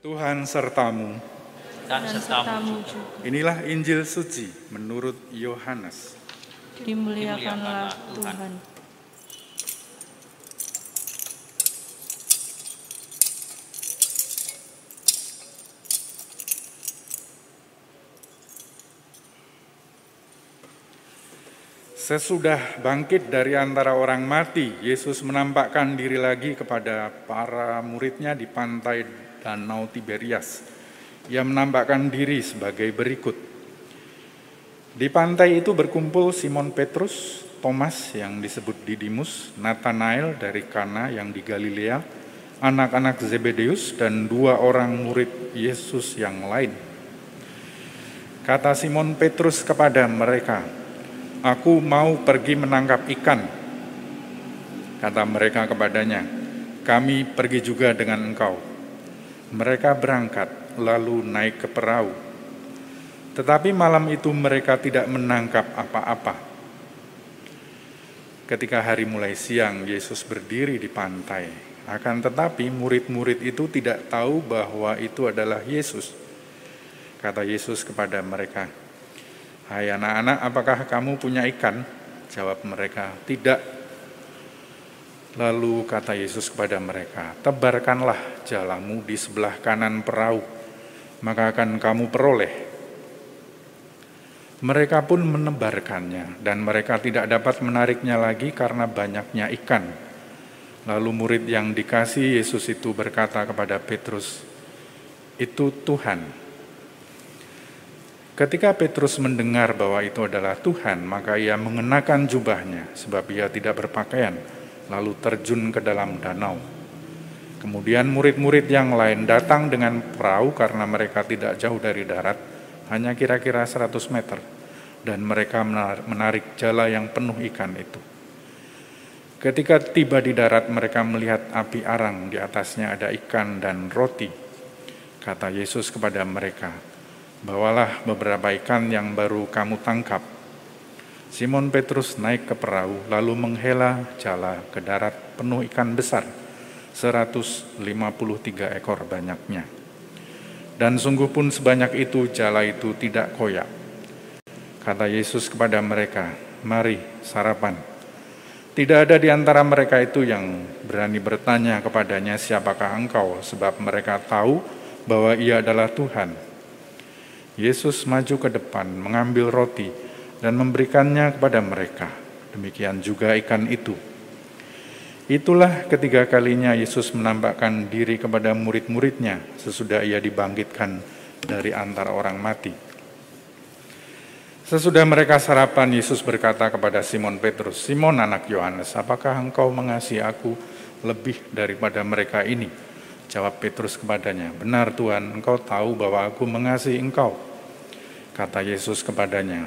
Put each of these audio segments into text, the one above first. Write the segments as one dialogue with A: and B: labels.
A: Tuhan sertamu.
B: dan sertamu juga.
A: Inilah Injil suci menurut Yohanes.
C: Dimuliakanlah Tuhan.
A: Sesudah bangkit dari antara orang mati, Yesus menampakkan diri lagi kepada para muridnya di pantai Danau Tiberias. Ia menampakkan diri sebagai berikut. Di pantai itu berkumpul Simon Petrus, Thomas yang disebut Didimus, Nathanael dari Kana yang di Galilea, anak-anak Zebedeus, dan dua orang murid Yesus yang lain. Kata Simon Petrus kepada mereka, Aku mau pergi menangkap ikan. Kata mereka kepadanya, kami pergi juga dengan engkau. Mereka berangkat, lalu naik ke perahu. Tetapi malam itu mereka tidak menangkap apa-apa. Ketika hari mulai siang, Yesus berdiri di pantai. Akan tetapi murid-murid itu tidak tahu bahwa itu adalah Yesus. Kata Yesus kepada mereka, Hai anak-anak, apakah kamu punya ikan? Jawab mereka, tidak. Lalu kata Yesus kepada mereka, tebarkanlah jalamu di sebelah kanan perahu, maka akan kamu peroleh. Mereka pun menebarkannya, dan mereka tidak dapat menariknya lagi karena banyaknya ikan. Lalu murid yang dikasih Yesus itu berkata kepada Petrus, "Itu Tuhan." Ketika Petrus mendengar bahwa itu adalah Tuhan, maka ia mengenakan jubahnya, sebab ia tidak berpakaian, lalu terjun ke dalam danau. Kemudian murid-murid yang lain datang dengan perahu karena mereka tidak jauh dari darat, hanya kira-kira 100 meter, dan mereka menarik jala yang penuh ikan itu. Ketika tiba di darat, mereka melihat api arang, di atasnya ada ikan dan roti. Kata Yesus kepada mereka, Bawalah beberapa ikan yang baru kamu tangkap. Simon Petrus naik ke perahu, lalu menghela jala ke darat penuh ikan besar, 153 ekor banyaknya. Dan sungguh pun sebanyak itu jala itu tidak koyak. Kata Yesus kepada mereka, mari sarapan. Tidak ada di antara mereka itu yang berani bertanya kepadanya siapakah engkau, sebab mereka tahu bahwa ia adalah Tuhan. Yesus maju ke depan, mengambil roti, dan memberikannya kepada mereka. Demikian juga ikan itu. Itulah ketiga kalinya Yesus menampakkan diri kepada murid-muridnya sesudah ia dibangkitkan dari antara orang mati. Sesudah mereka sarapan, Yesus berkata kepada Simon Petrus, Simon anak Yohanes, apakah engkau mengasihi aku lebih daripada mereka ini? Jawab Petrus kepadanya, benar Tuhan, engkau tahu bahwa aku mengasihi engkau. Kata Yesus kepadanya,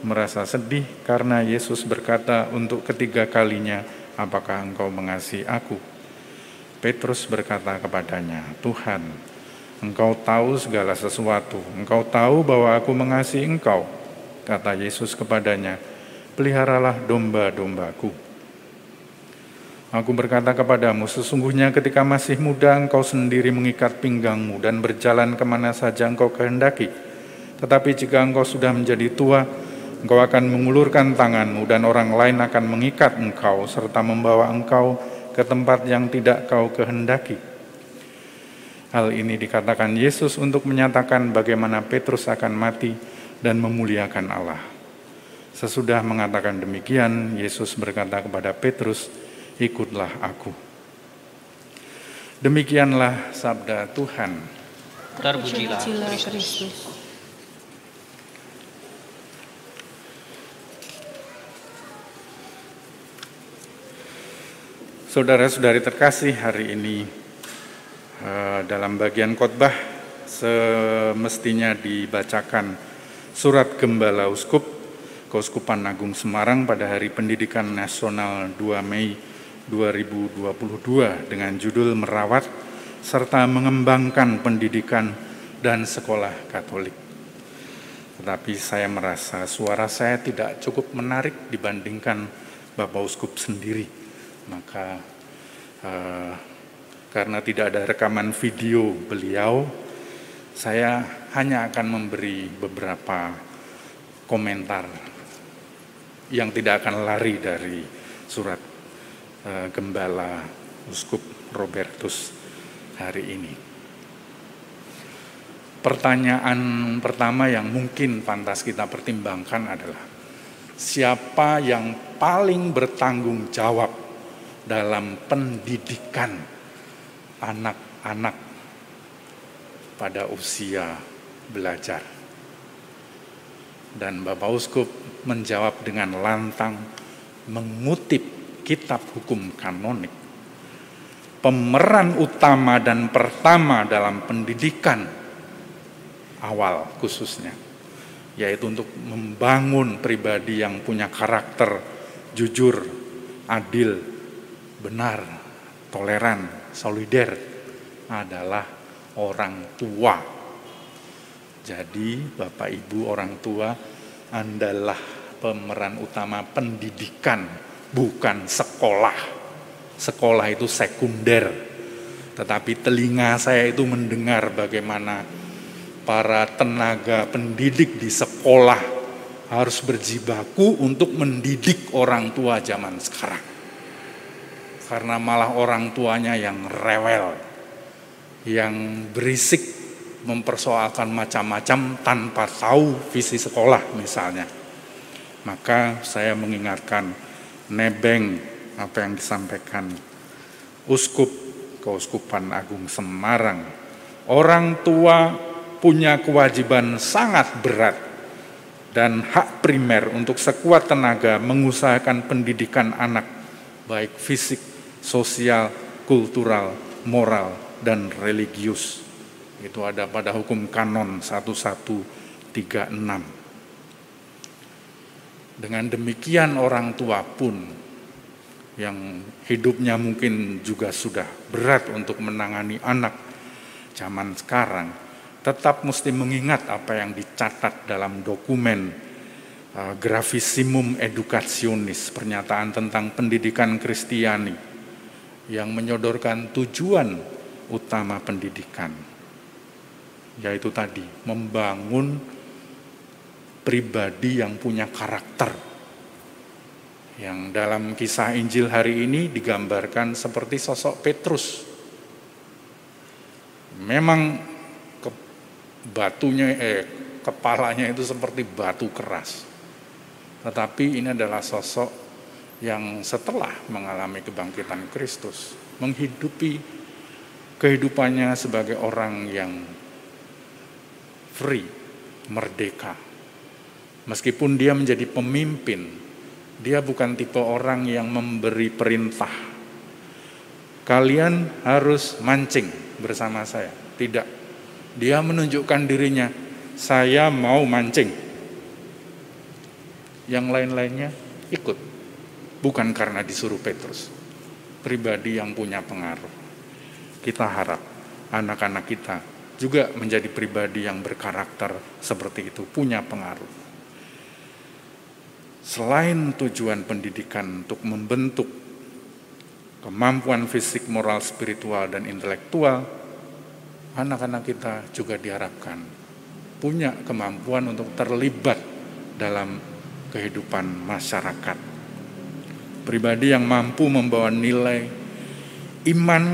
A: merasa sedih karena Yesus berkata untuk ketiga kalinya, apakah engkau mengasihi aku? Petrus berkata kepadanya, Tuhan, engkau tahu segala sesuatu, engkau tahu bahwa aku mengasihi engkau. Kata Yesus kepadanya, peliharalah domba-dombaku. Aku berkata kepadamu, sesungguhnya ketika masih muda engkau sendiri mengikat pinggangmu dan berjalan ke mana saja engkau kehendaki. Tetapi jika engkau sudah menjadi tua, engkau akan mengulurkan tanganmu dan orang lain akan mengikat engkau serta membawa engkau ke tempat yang tidak kau kehendaki. Hal ini dikatakan Yesus untuk menyatakan bagaimana Petrus akan mati dan memuliakan Allah. Sesudah mengatakan demikian, Yesus berkata kepada Petrus, "Ikutlah Aku." Demikianlah sabda Tuhan.
B: Terpujilah
C: Pujilah
B: Kristus.
A: Saudara-saudari terkasih, hari ini eh, dalam bagian khotbah semestinya dibacakan surat Gembala Uskup Keuskupan Agung Semarang pada Hari Pendidikan Nasional 2 Mei 2022 dengan judul Merawat serta Mengembangkan Pendidikan dan Sekolah Katolik. Tetapi saya merasa suara saya tidak cukup menarik dibandingkan Bapak Uskup sendiri. Maka uh, karena tidak ada rekaman video beliau, saya hanya akan memberi beberapa komentar yang tidak akan lari dari surat uh, Gembala Uskup Robertus hari ini. Pertanyaan pertama yang mungkin pantas kita pertimbangkan adalah siapa yang paling bertanggung jawab dalam pendidikan anak-anak pada usia belajar. Dan Bapak Uskup menjawab dengan lantang mengutip kitab hukum kanonik. Pemeran utama dan pertama dalam pendidikan awal khususnya, yaitu untuk membangun pribadi yang punya karakter jujur, adil, benar, toleran, solider adalah orang tua. Jadi Bapak Ibu orang tua adalah pemeran utama pendidikan, bukan sekolah. Sekolah itu sekunder. Tetapi telinga saya itu mendengar bagaimana para tenaga pendidik di sekolah harus berjibaku untuk mendidik orang tua zaman sekarang. Karena malah orang tuanya yang rewel, yang berisik mempersoalkan macam-macam tanpa tahu visi sekolah misalnya. Maka saya mengingatkan nebeng apa yang disampaikan Uskup Keuskupan Agung Semarang. Orang tua punya kewajiban sangat berat dan hak primer untuk sekuat tenaga mengusahakan pendidikan anak baik fisik, sosial, kultural, moral, dan religius. Itu ada pada hukum kanon 1136. Dengan demikian orang tua pun yang hidupnya mungkin juga sudah berat untuk menangani anak zaman sekarang, tetap mesti mengingat apa yang dicatat dalam dokumen uh, Grafisimum Educationis, pernyataan tentang pendidikan Kristiani yang menyodorkan tujuan utama pendidikan, yaitu tadi membangun pribadi yang punya karakter. Yang dalam kisah Injil hari ini digambarkan seperti sosok Petrus. Memang ke, batunya eh kepalanya itu seperti batu keras. Tetapi ini adalah sosok yang setelah mengalami kebangkitan Kristus menghidupi kehidupannya sebagai orang yang free, merdeka, Meskipun dia menjadi pemimpin, dia bukan tipe orang yang memberi perintah. Kalian harus mancing bersama saya. Tidak. Dia menunjukkan dirinya, saya mau mancing. Yang lain-lainnya ikut. Bukan karena disuruh Petrus. Pribadi yang punya pengaruh. Kita harap anak-anak kita juga menjadi pribadi yang berkarakter seperti itu, punya pengaruh selain tujuan pendidikan untuk membentuk kemampuan fisik, moral, spiritual, dan intelektual, anak-anak kita juga diharapkan punya kemampuan untuk terlibat dalam kehidupan masyarakat. Pribadi yang mampu membawa nilai iman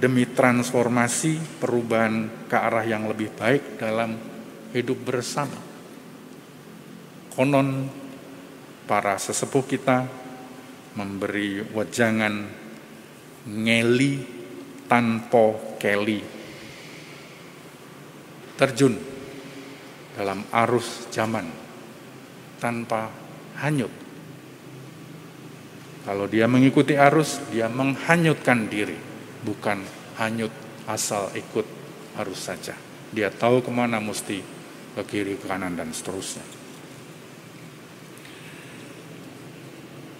A: demi transformasi perubahan ke arah yang lebih baik dalam hidup bersama. Konon para sesepuh kita memberi wejangan ngeli tanpa keli terjun dalam arus zaman tanpa hanyut kalau dia mengikuti arus dia menghanyutkan diri bukan hanyut asal ikut arus saja Dia tahu ke mana mesti ke kiri, ke kanan, dan seterusnya.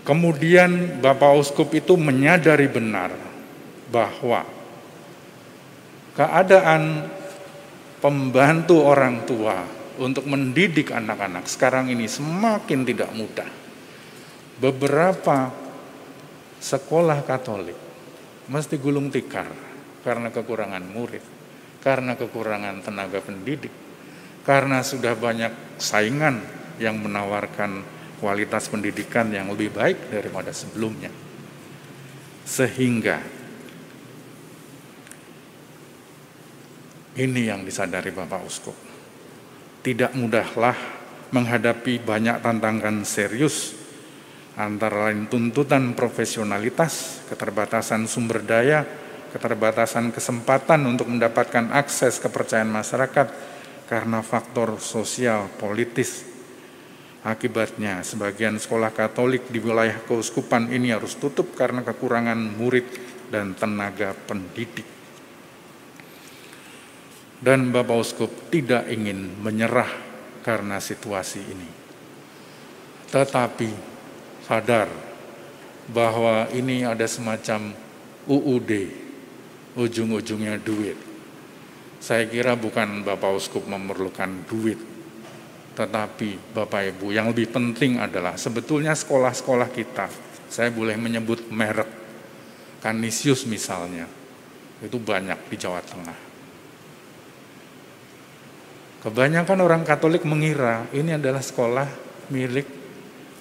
A: Kemudian Bapak Uskup itu menyadari benar bahwa keadaan pembantu orang tua untuk mendidik anak-anak sekarang ini semakin tidak mudah. Beberapa sekolah Katolik mesti gulung tikar karena kekurangan murid, karena kekurangan tenaga pendidik, karena sudah banyak saingan yang menawarkan kualitas pendidikan yang lebih baik daripada sebelumnya. Sehingga ini yang disadari Bapak Uskup. Tidak mudahlah menghadapi banyak tantangan serius antara lain tuntutan profesionalitas, keterbatasan sumber daya, keterbatasan kesempatan untuk mendapatkan akses kepercayaan masyarakat karena faktor sosial politis. Akibatnya, sebagian sekolah Katolik di wilayah keuskupan ini harus tutup karena kekurangan murid dan tenaga pendidik. Dan Bapak Uskup tidak ingin menyerah karena situasi ini. Tetapi sadar bahwa ini ada semacam UUD, ujung-ujungnya duit. Saya kira bukan Bapak Uskup memerlukan duit, tetapi Bapak Ibu yang lebih penting adalah sebetulnya sekolah-sekolah kita, saya boleh menyebut merek, Kanisius misalnya, itu banyak di Jawa Tengah. Kebanyakan orang Katolik mengira ini adalah sekolah milik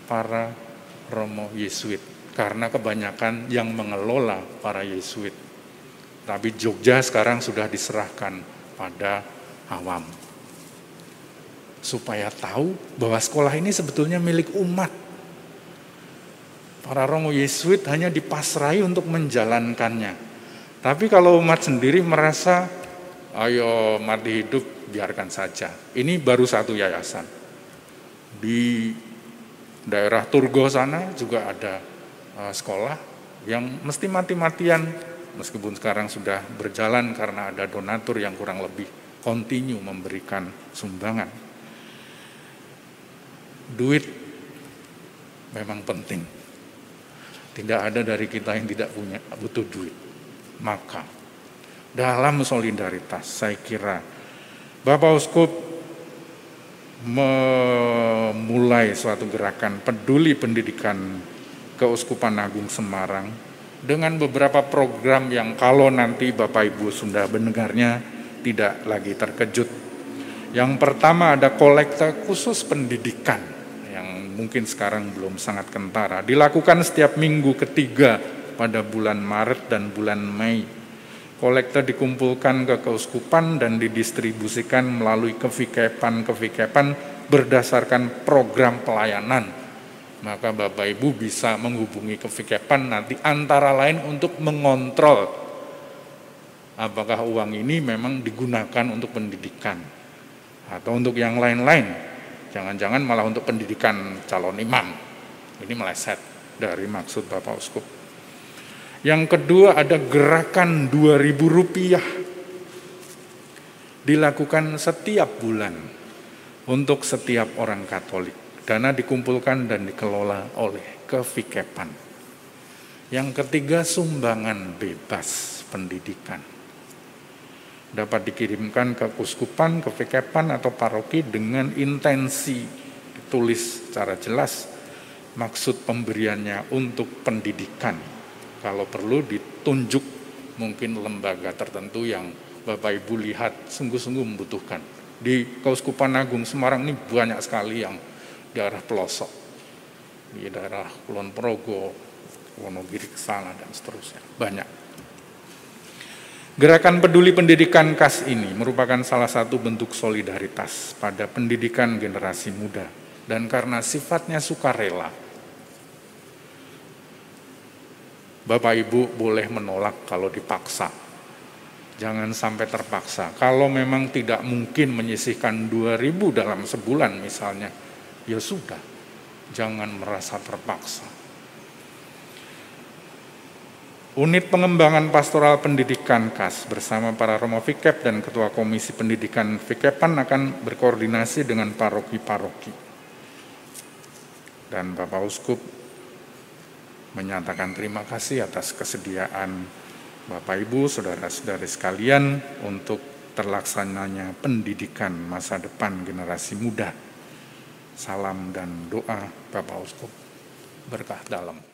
A: para Romo Yesuit karena kebanyakan yang mengelola para Yesuit. Tapi Jogja sekarang sudah diserahkan pada awam. Supaya tahu bahwa sekolah ini sebetulnya milik umat. Para Romo Yesuit hanya dipasrai untuk menjalankannya. Tapi kalau umat sendiri merasa, ayo mati hidup biarkan saja. Ini baru satu yayasan. Di daerah Turgo sana juga ada uh, sekolah yang mesti mati-matian meskipun sekarang sudah berjalan karena ada donatur yang kurang lebih kontinu memberikan sumbangan. Duit memang penting. Tidak ada dari kita yang tidak punya butuh duit. Maka dalam solidaritas saya kira Bapak Uskup memulai suatu gerakan peduli pendidikan Keuskupan Agung Semarang dengan beberapa program yang kalau nanti Bapak Ibu sudah mendengarnya tidak lagi terkejut. Yang pertama ada kolektor khusus pendidikan yang mungkin sekarang belum sangat kentara. Dilakukan setiap minggu ketiga pada bulan Maret dan bulan Mei. Kolektor dikumpulkan ke keuskupan dan didistribusikan melalui kevikepan-kevikepan berdasarkan program pelayanan maka Bapak Ibu bisa menghubungi kevikepan nanti antara lain untuk mengontrol apakah uang ini memang digunakan untuk pendidikan atau untuk yang lain-lain. Jangan-jangan malah untuk pendidikan calon imam. Ini meleset dari maksud Bapak Uskup. Yang kedua ada gerakan 2000 rupiah dilakukan setiap bulan untuk setiap orang Katolik Dana dikumpulkan dan dikelola oleh kevikepan. Yang ketiga sumbangan bebas pendidikan. Dapat dikirimkan ke kuskupan, kevikepan atau paroki dengan intensi ditulis secara jelas maksud pemberiannya untuk pendidikan. Kalau perlu ditunjuk mungkin lembaga tertentu yang Bapak Ibu lihat sungguh-sungguh membutuhkan. Di Kauskupan Agung Semarang ini banyak sekali yang daerah pelosok, di daerah Kulon Progo, Wonogiri ke sana dan seterusnya. Banyak. Gerakan peduli pendidikan KAS ini merupakan salah satu bentuk solidaritas pada pendidikan generasi muda dan karena sifatnya sukarela. Bapak Ibu boleh menolak kalau dipaksa. Jangan sampai terpaksa. Kalau memang tidak mungkin menyisihkan 2000 dalam sebulan misalnya, ya sudah, jangan merasa terpaksa. Unit Pengembangan Pastoral Pendidikan KAS bersama para Romo Fikep dan Ketua Komisi Pendidikan Fikepan akan berkoordinasi dengan paroki-paroki. Dan Bapak Uskup menyatakan terima kasih atas kesediaan Bapak Ibu, saudara-saudari sekalian untuk terlaksananya pendidikan masa depan generasi muda. Salam dan doa Bapak Uskup berkah dalam.